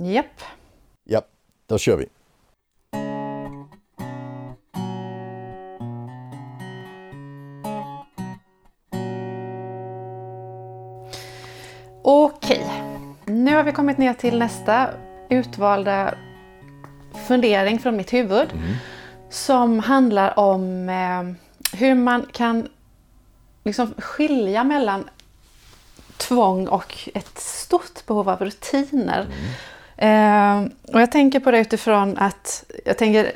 Japp. Ja, då kör vi. Okej, nu har vi kommit ner till nästa utvalda fundering från mitt huvud. Som handlar om eh, hur man kan liksom skilja mellan tvång och ett stort behov av rutiner. Eh, och jag tänker på det utifrån att jag tänker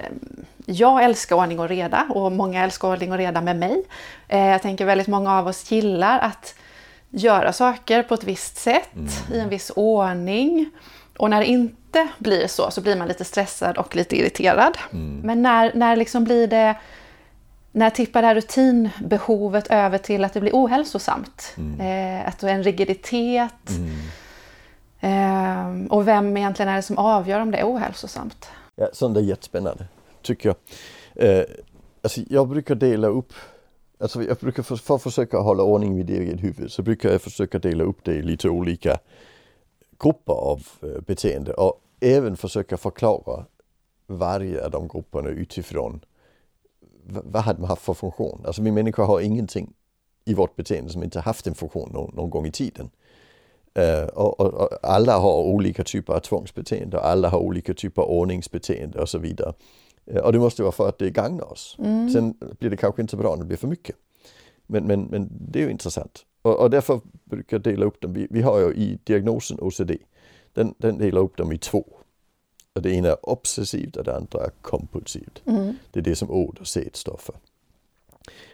jag älskar ordning och reda och många älskar ordning och reda med mig. Eh, jag tänker väldigt många av oss gillar att göra saker på ett visst sätt, i en viss ordning. Och när det inte blir så, så blir man lite stressad och lite irriterad. Men när, när liksom blir det... När tippar det här rutinbehovet över till att det blir ohälsosamt? Eh, att det är en rigiditet. Ehm, och vem egentligen är det som avgör om det är ohälsosamt? Ja, sånt är jättespännande, tycker jag. Eh, alltså jag brukar dela upp, alltså jag brukar för, för att försöka hålla ordning vid det eget huvud så brukar jag försöka dela upp det i lite olika grupper av eh, beteende och även försöka förklara varje av de grupperna utifrån vad hade man haft för funktion? Alltså vi människor har ingenting i vårt beteende som inte haft en funktion någon, någon gång i tiden. Och, och, och alla har olika typer av tvångsbeteende och alla har olika typer av ordningsbeteende och så vidare. Och det måste vara för att det gagnar oss. Sen blir det kanske inte bra när det blir för mycket. Men, men, men det är ju intressant. Och, och därför brukar jag dela upp dem. Vi, vi har ju i diagnosen OCD, den, den delar upp dem i två. Och det ena är obsessivt och det andra är kompulsivt. Det är det som ord och C står för.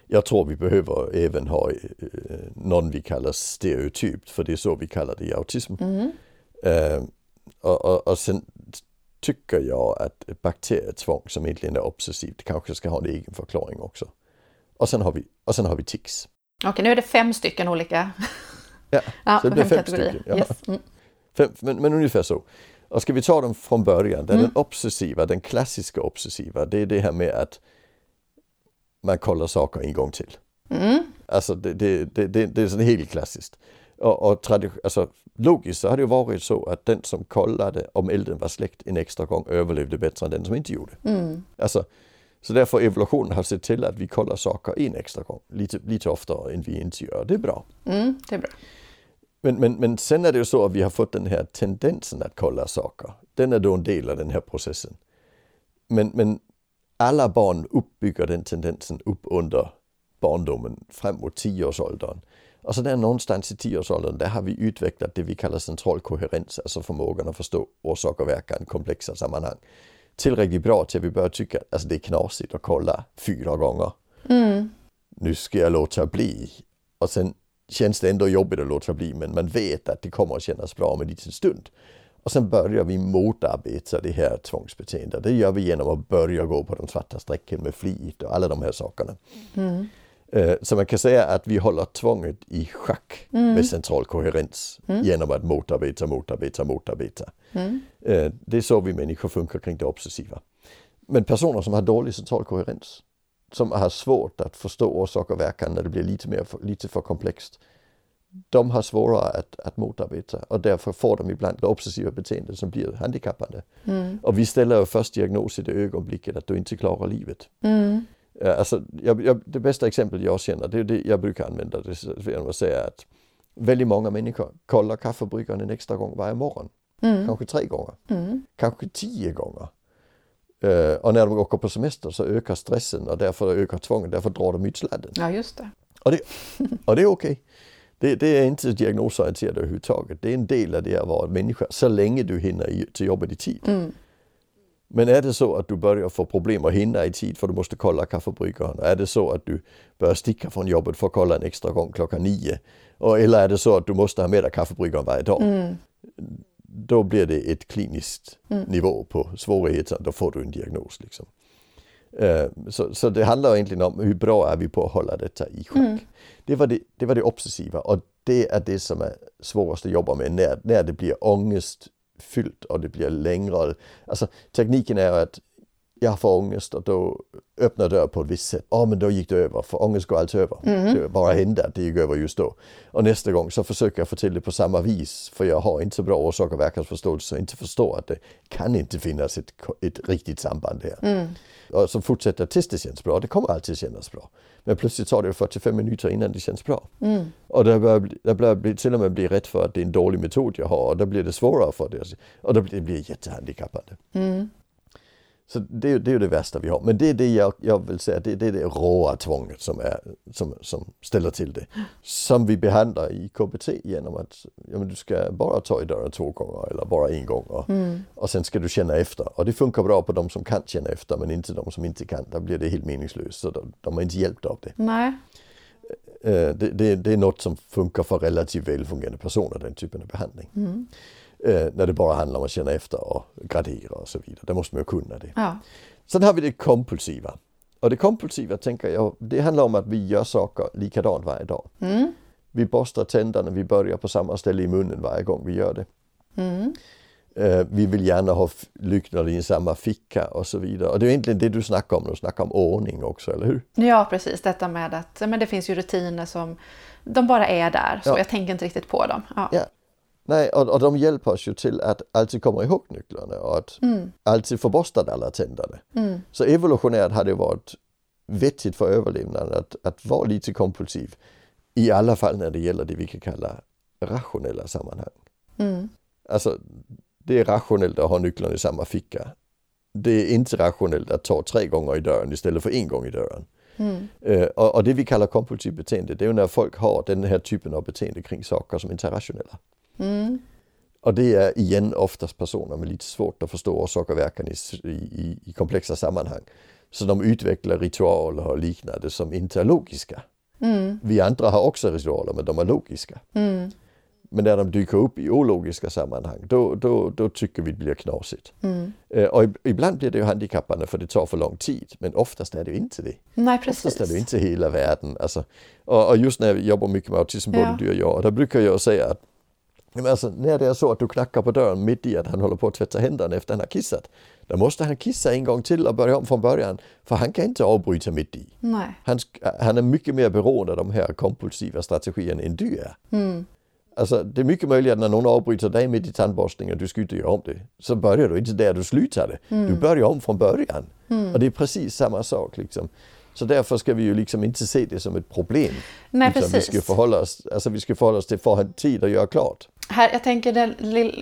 Jag tror vi behöver även ha eh, någon vi kallar stereotypt, för det är så vi kallar det i autism. Eh, och, och, och sen tycker jag att bakterietvång som egentligen är obsessivt kanske ska ha en egen förklaring också. Och sen har vi, och sen har vi tics. Okej, nu är det fem stycken olika Ja, ja, så det blir fem fem kategorier. stycken. Ja. Yes. Mm. Fem, men, men ungefär så. Och ska vi ta dem från början. Den, Mm. den obsessiva, den klassiska obsessiva, det är det här med att man kollar saker en gång till. Mm. Alltså det, det, det, det, är helt klassiskt. Och, och alltså, logiskt så har det varit så att den som kollade om elden var släckt en extra gång överlevde bättre än den som inte gjorde. Mm. Alltså, så därför evolutionen har sett till att vi kollar saker en extra gång, lite, lite oftare än vi inte gör. Det är bra. Mm, det är bra. Men, men, men sen är det ju så att vi har fått den här tendensen att kolla saker. Den är då en del av den här processen. Men, men alla barn uppbygger den tendensen upp under barndomen fram mot tioårsåldern. Och så där någonstans i tioårsåldern, där har vi utvecklat det vi kallar central koherens, alltså förmågan att förstå orsak och verkan, komplexa sammanhang. Tillräckligt bra till att vi börjar tycka att alltså, det är knasigt att kolla fyra gånger. Nu ska jag låta bli. Och sen känns det ändå jobbigt att låta bli, men man vet att det kommer att kännas bra om en liten stund. Och sen börjar vi motarbeta det här tvångsbeteendet. Det gör vi genom att börja gå på de svarta strecken med flit och alla de här sakerna. Eh, Så man kan säga att vi håller tvånget i schack med central koherens genom att motarbeta, motarbeta, motarbeta. Eh, Det är så vi människor funkar kring det obsessiva. Men personer som har dålig central koherens, som har svårt att förstå orsak och verkan när det blir lite, mer, lite för komplext, de har svårare att, att motarbeta och därför får de ibland det obsessiva beteende som blir handikappande. Och vi ställer ju först diagnos i det ögonblicket att du inte klarar livet. Eh, Alltså, jag, jag, det bästa exemplet jag känner, det är det jag brukar använda det genom att säga att väldigt många människor kollar kaffebryggaren en extra gång varje morgon. Kanske tre gånger, kanske tio gånger. Eh, och när de åker på semester så ökar stressen och därför ökar tvånget, därför drar de ut sladden. Ja, just det. Och det, och det är okej. Det, det är inte diagnosorienterat överhuvudtaget. Det är en del av det att vara människa, så länge du hinner i, till jobbet i tid. Men är det så att du börjar få problem att hinna i tid för du måste kolla kaffebryggaren? Är det så att du börjar sticka från jobbet för att kolla en extra gång klockan nio? Och, eller är det så att du måste ha med dig kaffebryggaren varje dag? Då blir det ett kliniskt nivå på svårigheten, då får du en diagnos. Liksom. Eh, Så, så det handlar egentligen om hur bra är vi på att hålla detta i schack. Det, var det, det var det obsessiva och det är det som är svårast att jobba med när, när det blir ångestfyllt och det blir längre. Alltså tekniken är att jag får ångest och då öppnar dörren på ett visst sätt. Ja, men då gick det över, för ångest går alltid över. Mm. Det bara hände att det gick över just då. Och nästa gång så försöker jag få till det på samma vis, för jag har inte så bra orsak och verkansförståelse och inte förstår att det kan inte finnas ett, ett riktigt samband här. Mm. Och så fortsätter tills det känns bra. Det kommer alltid kännas bra. Men plötsligt tar det 45 minuter innan det känns bra. Mm. Och där börjar, där börjar bli, till och med bli rädd för att det är en dålig metod jag har och då blir det svårare för det. Och då blir det jättehandikappande. Mm. Så det, det är ju det värsta vi har. Men det är det jag, jag vill säga, det, det är det råa tvånget som, är, som, som ställer till det. Som vi behandlar i KBT genom att ja, men du ska bara ta i dörren två gånger eller bara en gång. Och, och sen ska du känna efter. Och det funkar bra på de som kan känna efter men inte de som inte kan. Där blir det helt meningslöst. Så de, de är inte hjälpta av det. Nej. Eh, det, det, det är något som funkar för relativt välfungerande personer, den typen av behandling. Eh, när det bara handlar om att känna efter och gradera och så vidare. Då måste man ju kunna det. Ja. Sen har vi det kompulsiva. Och det kompulsiva tänker jag, det handlar om att vi gör saker likadant varje dag. Mm. Vi borstar tänderna, vi börjar på samma ställe i munnen varje gång vi gör det. Mm. Eh, vi vill gärna ha lyktorna i samma ficka och så vidare. Och det är egentligen det du snackar om, du snackar om ordning också, eller hur? Ja, precis. Detta med att men det finns ju rutiner som de bara är där. Så Ja. jag tänker inte riktigt på dem. Ja. Ja. Nej, och, och de hjälper oss ju till att alltid komma ihåg nycklarna och att alltid få borstat alla tänderna. Mm. Så evolutionärt har det varit vettigt för överlevnaden att, att vara lite kompulsiv. I alla fall när det gäller det vi kan kalla rationella sammanhang. Mm. Alltså, det är rationellt att ha nycklarna i samma ficka. Det är inte rationellt att ta tre gånger i dörren istället för en gång i dörren. Mm. Eh, och, och det vi kallar kompulsivt beteende, det är ju när folk har den här typen av beteende kring saker som inte är rationella. Mm. Och det är igen oftast personer med lite svårt att förstå orsak och verkan i, i, i komplexa sammanhang. Så de utvecklar ritualer och liknande som inte är logiska. Mm. Vi andra har också ritualer men de är logiska. Mm. Men när de dyker upp i ologiska sammanhang då, då, då tycker vi det blir knasigt. Mm. Och ib- ibland blir det ju handikappande för det tar för lång tid men oftast är det ju inte det. Nej, Oftast är det precis. inte hela världen. Alltså, och, och just när jag jobbar mycket med autism, både Ja. du och jag, och då brukar jag säga att men alltså, när det är så att du knackar på dörren mitt i att han håller på att tvätta händerna efter han har kissat, då måste han kissa en gång till och börja om från början, för han kan inte avbryta mitt i. Nej. Han, han är mycket mer beroende av de här kompulsiva strategierna än du är. Mm. Alltså, det är mycket möjligt att när någon avbryter dig mitt i tandborstningen och du ska inte göra om det, så börjar du inte där du slutade. Du börjar om från början. Och det är precis samma sak. Liksom. Så därför ska vi ju liksom inte se det som ett problem. Nej, utan vi precis. ska förhålla oss, alltså vi ska förhålla oss till för att ha tid att göra klart. Här, jag tänker den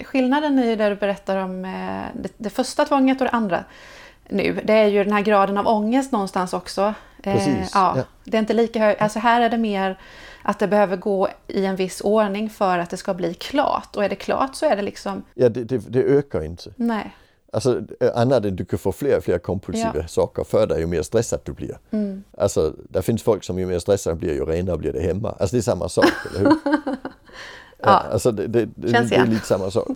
skillnaden i det du berättar om eh, det, det första tvånget och det andra nu, det är ju den här graden av ångest någonstans också. Eh, Precis, ja, ja. Det är inte lika hög, alltså här är det mer att det behöver gå i en viss ordning för att det ska bli klart. Och är det klart så är det liksom, Ja, det, det, det ökar inte. nej. Alltså eh, annat än du kan få fler och fler kompulsiva Ja. saker för dig ju mer stressad du blir. Mm. Alltså, det finns folk som ju mer stressade blir ju renare blir det hemma. Alltså det är samma sak, eller hur? Ja. Alltså det, det, det, Känns det är lite samma sak.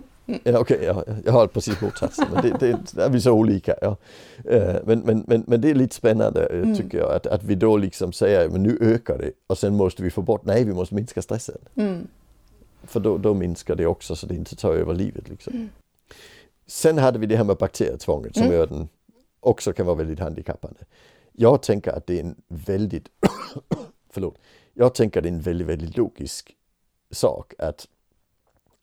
Ja, Okej, jag, jag har precis motsatsen. Men det, det, där är vi så olika. Ja. Eh, Men, men, men, men det är lite spännande eh, tycker jag. Att, att vi då liksom säger men nu ökar det och sen måste vi få bort, nej vi måste minska stressen. Mm. För då, då minskar det också så det inte tar över livet. Liksom. Sen hade vi det här med bakterietvånget som gör den också kan vara väldigt handikappande. Jag tänker att det är en väldigt, förlåt, jag tänker att det är en väldigt, väldigt logisk sak att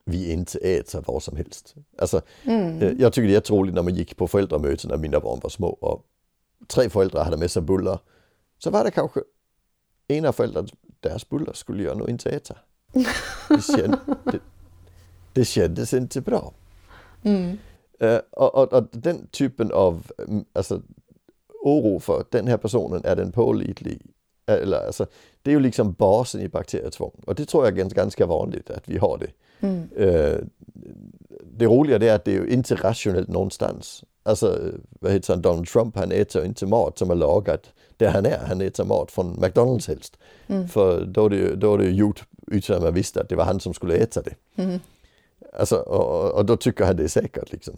vi inte äter vad som helst. Alltså, Mm. eh, Jag tycker det är jätteroligt när man gick på föräldramöten när mina barn var små och tre föräldrar hade med sig bullar. Så var det kanske ena föräldern, deras bullar skulle jag nog inte äta. Det, känd, det, det kändes inte bra. Mm. Eh, och, och, och den typen av mm, alltså, oro för den här personen är den pålitlig. Eller, alltså, det är ju liksom basen i bakterietvång och det tror jag är gans- ganska vanligt att vi har det. Mm. Eh, det roliga det är att det är ju inte rationellt någonstans. Alltså, vad heter han, Donald Trump, han äter inte mat som är lagat där han är. Han äter mat från McDonalds helst. För då är, det, ju- då är det ju gjort utan att man visste att det var han som skulle äta det. Mm. Alltså, och, och- och då tycker han det är säkert liksom.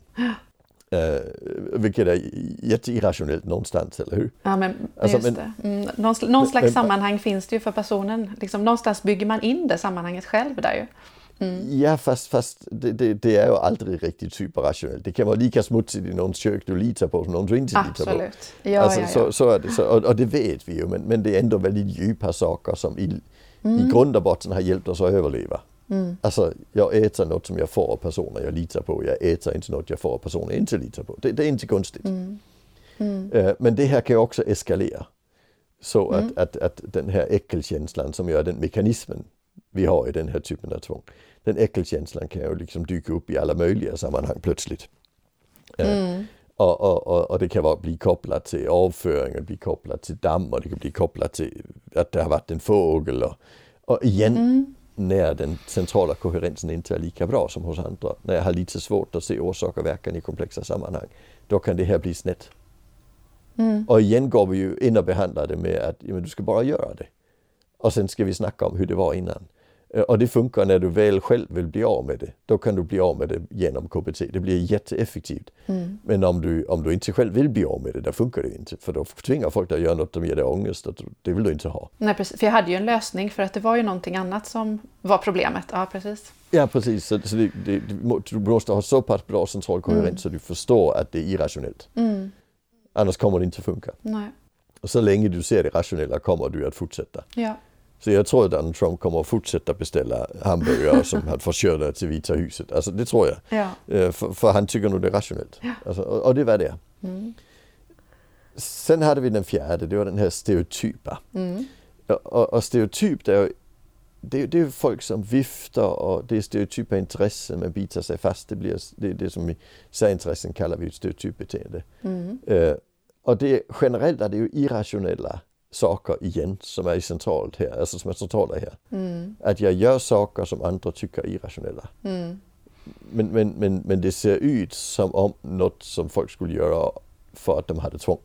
Eh, vilket är jätteirrationellt någonstans, eller hur? Ja, men Alltså, just men- det. Mm. Någon, någon slags men- sammanhang finns det ju för personen. Liksom, någonstans bygger man in det sammanhanget själv där ju. Ja, fast, fast det, det, det, är ju aldrig riktigt superrationellt. Det kan vara lika smutsigt i någons kök du litar på som någon du inte litar på. Absolut. Ja, alltså, ja, ja. Så, så är det. Så, och, och det vet vi ju, men, men det är ändå väldigt djupa saker som i, i grund och botten har hjälpt oss att överleva. Alltså, jag äter något som jag får av personer jag litar på. Jag äter inte något jag får av personer jag inte litar på. Det, det är inte konstigt. Eh, Men det här kan ju också eskalera. Så att, att, att den här äckelkänslan som är den mekanismen vi har i den här typen av tvång. Den äckelkänslan kan ju liksom dyka upp i alla möjliga sammanhang plötsligt. Eh, Och, och, och, och det kan vara, bli kopplat till avföring, och bli kopplat till damm och det kan bli kopplat till att det har varit en fågel. Och, och igen, när den centrala koherensen inte är lika bra som hos andra, när jag har lite svårt att se orsak och verkan i komplexa sammanhang, då kan det här bli snett. Och igen går vi ju in och behandlar det med att ja, du ska bara göra det. Och sen ska vi snacka om hur det var innan. Eh, Och det funkar när du väl själv vill bli av med det. Då kan du bli av med det genom KBT. Det blir jätteeffektivt. Men om du, om du inte själv vill bli av med det, då funkar det inte. För då tvingar folk dig att göra något som ger dig ångest. Och det vill du inte ha. Nej, precis. För jag hade ju en lösning för att det var ju någonting annat som var problemet. Ja, precis. Ja, precis. Så, så det, det, du måste ha så pass bra central koherens så du förstår att det är irrationellt. Annars kommer det inte att funka. Nej. Och så länge du ser det rationella kommer du att fortsätta. Ja. Så jag tror att Donald Trump kommer att fortsätta beställa hamburgare som han får körda till Vita huset. Alltså det tror jag. Ja. Eh, För, för han tycker nog det är rationellt. Alltså, och, och det var det. Sen hade vi den fjärde, det var den här stereotypa. Och, och stereotyp, det är, det, det är folk som viftar och det är stereotypa intressen, man biter sig fast. Det, blir, det det som i särintressen kallar vi ett stereotypbeteende. Eh, och det, generellt är det ju irrationella saker igen som är centralt här, alltså som är centrala här. Att jag gör saker som andra tycker är irrationella. Men, men, men, men det ser ut som om något som folk skulle göra för att de hade tvång.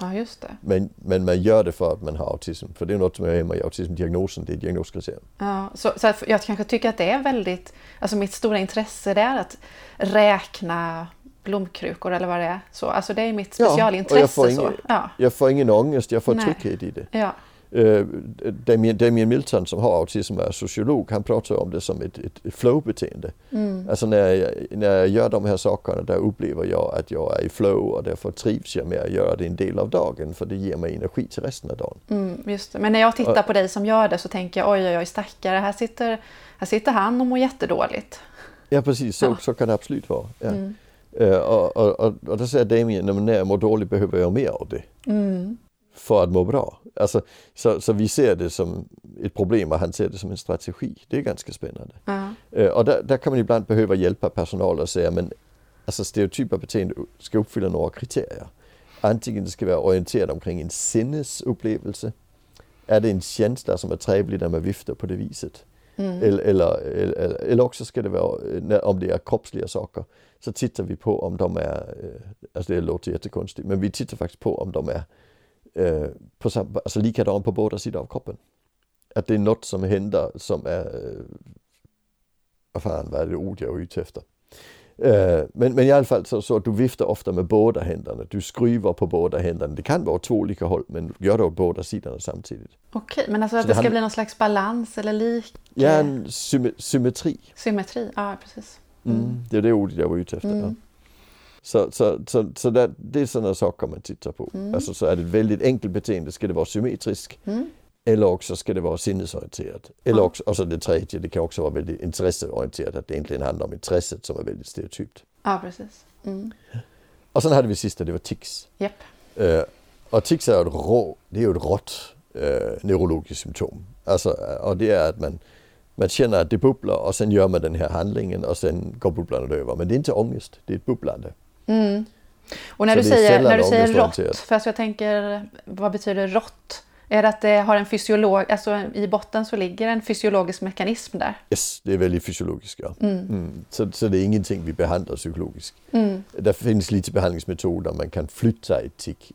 ja, just det. Men, men man gör det för att man har autism. För det är något som är hemma i autismdiagnosen, det är diagnoskriterium. Ja, så, så jag kanske tycker att det är väldigt, alltså mitt stora intresse det är att räkna blomkrukor eller vad det är. Så, alltså det är mitt Ja, och jag specialintresse. får så. ingen- Ja, Jag får ingen ångest, jag får Nej. trygghet i det. ja, Uh, Damien, Damien Milton som har autism och är sociolog, han pratar om det som ett, ett flow-beteende. Alltså när jag, när jag gör de här sakerna, där upplever jag att jag är i flow och därför trivs jag med att göra det en del av dagen för det ger mig energi till resten av dagen. mm, just det. Men när jag tittar på dig som gör det så tänker jag oj, oj, oj, stackare, här sitter, här sitter han och mår jättedåligt. Ja precis, så, Ja. så kan det absolut vara. Ja. Eh, och, och, och, då säger Damien, "Nej, men när jag mår dåligt behöver jag mer av det. För att må bra. Alltså, så, så vi ser det som ett problem och han ser det som en strategi. Det är ganska spännande. Eh, och där, där kan man ibland behöva hjälpa personal och säga men alltså stereotypa beteende ska uppfylla några kriterier. Antingen det ska vara orienterat omkring en sinnesupplevelse. Är det en känsla som är trevlig när man viftar på det viset? Eller, eller, eller, eller också ska det vara, eh, om det är kroppsliga saker, så tittar vi på om de är, eh, alltså det låter jättekonstigt, men vi tittar faktiskt på om de är eh, på sam, alltså likadana på båda sidor av kroppen. Att det är något som händer som är, eh, vad fan vad är det ord jag är ute efter? Eh, men, men i alla fall så, så du viftar ofta med båda händerna, du skruvar på båda händerna. Det kan vara två olika håll men gör det åt båda sidorna samtidigt. Okej, men alltså att Så det det ska handl- bli någon slags balans eller lik Ja, en symme, symmetri. symmetri. Ja, precis. Mm. Det är det ordet jag var ute efter. Ja. Så, så, så, så där, det är sådana saker man tittar på. Alltså så är det ett väldigt enkelt beteende, ska det vara symmetriskt. Eller också ska det vara sinnesorienterat. Eller också, och så det tredje, det kan också vara väldigt intresseorienterat, att det egentligen handlar om intresset som är väldigt stereotypt. Ja, precis. Mm. Och sen hade vi sista, det var tics. Japp. Eh, och tics är ju ett, rå, det är ju ett rått eh, neurologiskt symptom. Alltså, och det är att man, man känner att det bubblar och sen gör man den här handlingen och sen går bubblandet över. Men det är inte ångest, det är ett bubblande. Och när Så du säger, när du säger rått, för jag tänker, vad betyder rått? Är det att det har en fysiolog, alltså i botten så ligger en fysiologisk mekanism där? Yes, det är väldigt fysiologiskt. Ja. Mm. Så, så det är ingenting vi behandlar psykologiskt. Det finns lite behandlingsmetoder, man kan flytta ett tick,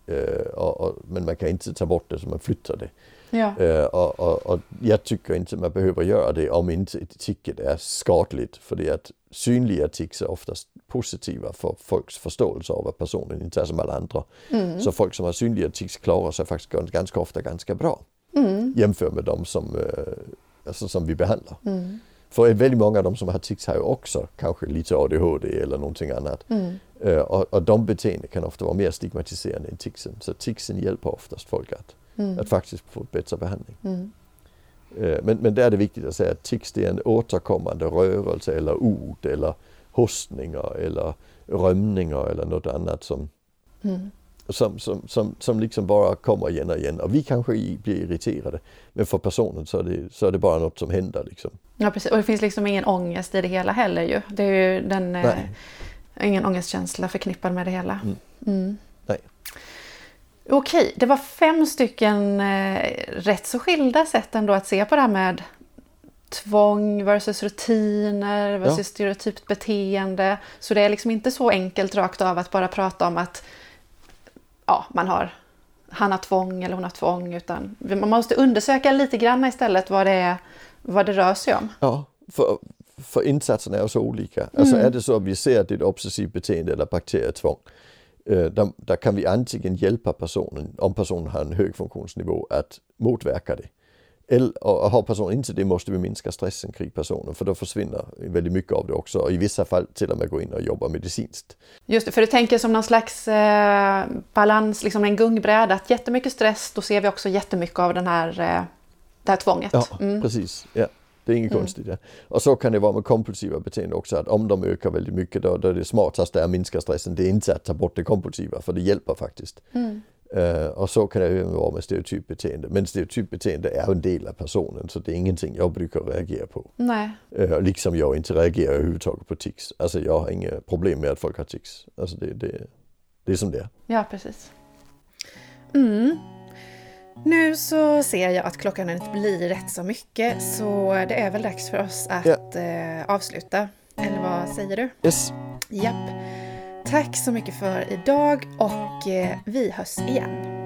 och, och, men man kan inte ta bort det så man flyttar det. Ja. Eh, och, och, och jag tycker inte man behöver göra det om inte ticket är skadligt. För att synliga tics är oftast positiva för folks förståelse av att personen inte är som alla andra. Så folk som har synliga tics klarar sig faktiskt gans- ganska ofta ganska bra. Jämfört med de som, eh, alltså som vi behandlar. För väldigt många av de som har tics har ju också kanske lite ADHD eller någonting annat. Mm. Uh, och, och de beteenden kan ofta vara mer stigmatiserande än ticsen. Så ticsen hjälper oftast folk att, Mm. att faktiskt få bättre behandling. Mm. Uh, men, men där är det viktigt att säga att tics det är en återkommande rörelse eller ord eller hostningar eller römningar eller något annat som, Mm. som, som, som, som liksom bara kommer igen och igen. Och vi kanske blir irriterade. Men för personen så är det, så är det bara något som händer. Liksom. Ja, precis. Och det finns liksom ingen ångest i det hela heller ju. Det är ju den, eh, ingen ångestkänsla förknippad med det hela. Mm. Mm. Okej, det var fem stycken eh, rätt så skilda sätt ändå att se på det här med tvång versus rutiner versus Ja. stereotypt beteende. Så det är liksom inte så enkelt rakt av att bara prata om att ja, man har han har tvång eller hon har tvång utan man måste undersöka lite grann istället vad det, är, vad det rör sig om. Ja, för, för insatserna är ju så olika. Alltså är det så att vi ser att det är ett obsessivt beteende eller bakterietvång. Eh, där, där kan vi antingen hjälpa personen, om personen har en hög funktionsnivå, att motverka det. Eller, och och har personen inte det måste vi minska stressen kring personen för då försvinner väldigt mycket av det också. Och i vissa fall till och med gå in och jobba medicinskt. Just det, för du tänker som någon slags eh, balans, liksom en gungbräda. Att jättemycket stress, då ser vi också jättemycket av den här, eh, det här tvånget. Ja, Mm. precis. Ja. Det är inget konstigt. Ja. Och så kan det vara med kompulsiva beteenden också, att om de ökar väldigt mycket då, då är det smartaste att minska stressen, det är inte att ta bort det kompulsiva, för det hjälper faktiskt. Mm. Eh, och så kan det även vara med stereotypt beteende. Men stereotypt beteende är en del av personen, så det är ingenting jag brukar reagera på. Nej, Eh, liksom jag inte reagerar överhuvudtaget på tics. Alltså jag har inga problem med att folk har tics. Alltså det, det, det är som det är. ja precis. Mm. Nu så ser jag att klockan inte blir rätt så mycket så det är väl dags för oss att eh, avsluta. Eller vad säger du? Yes, Japp. Tack så mycket för idag och eh, vi hörs igen.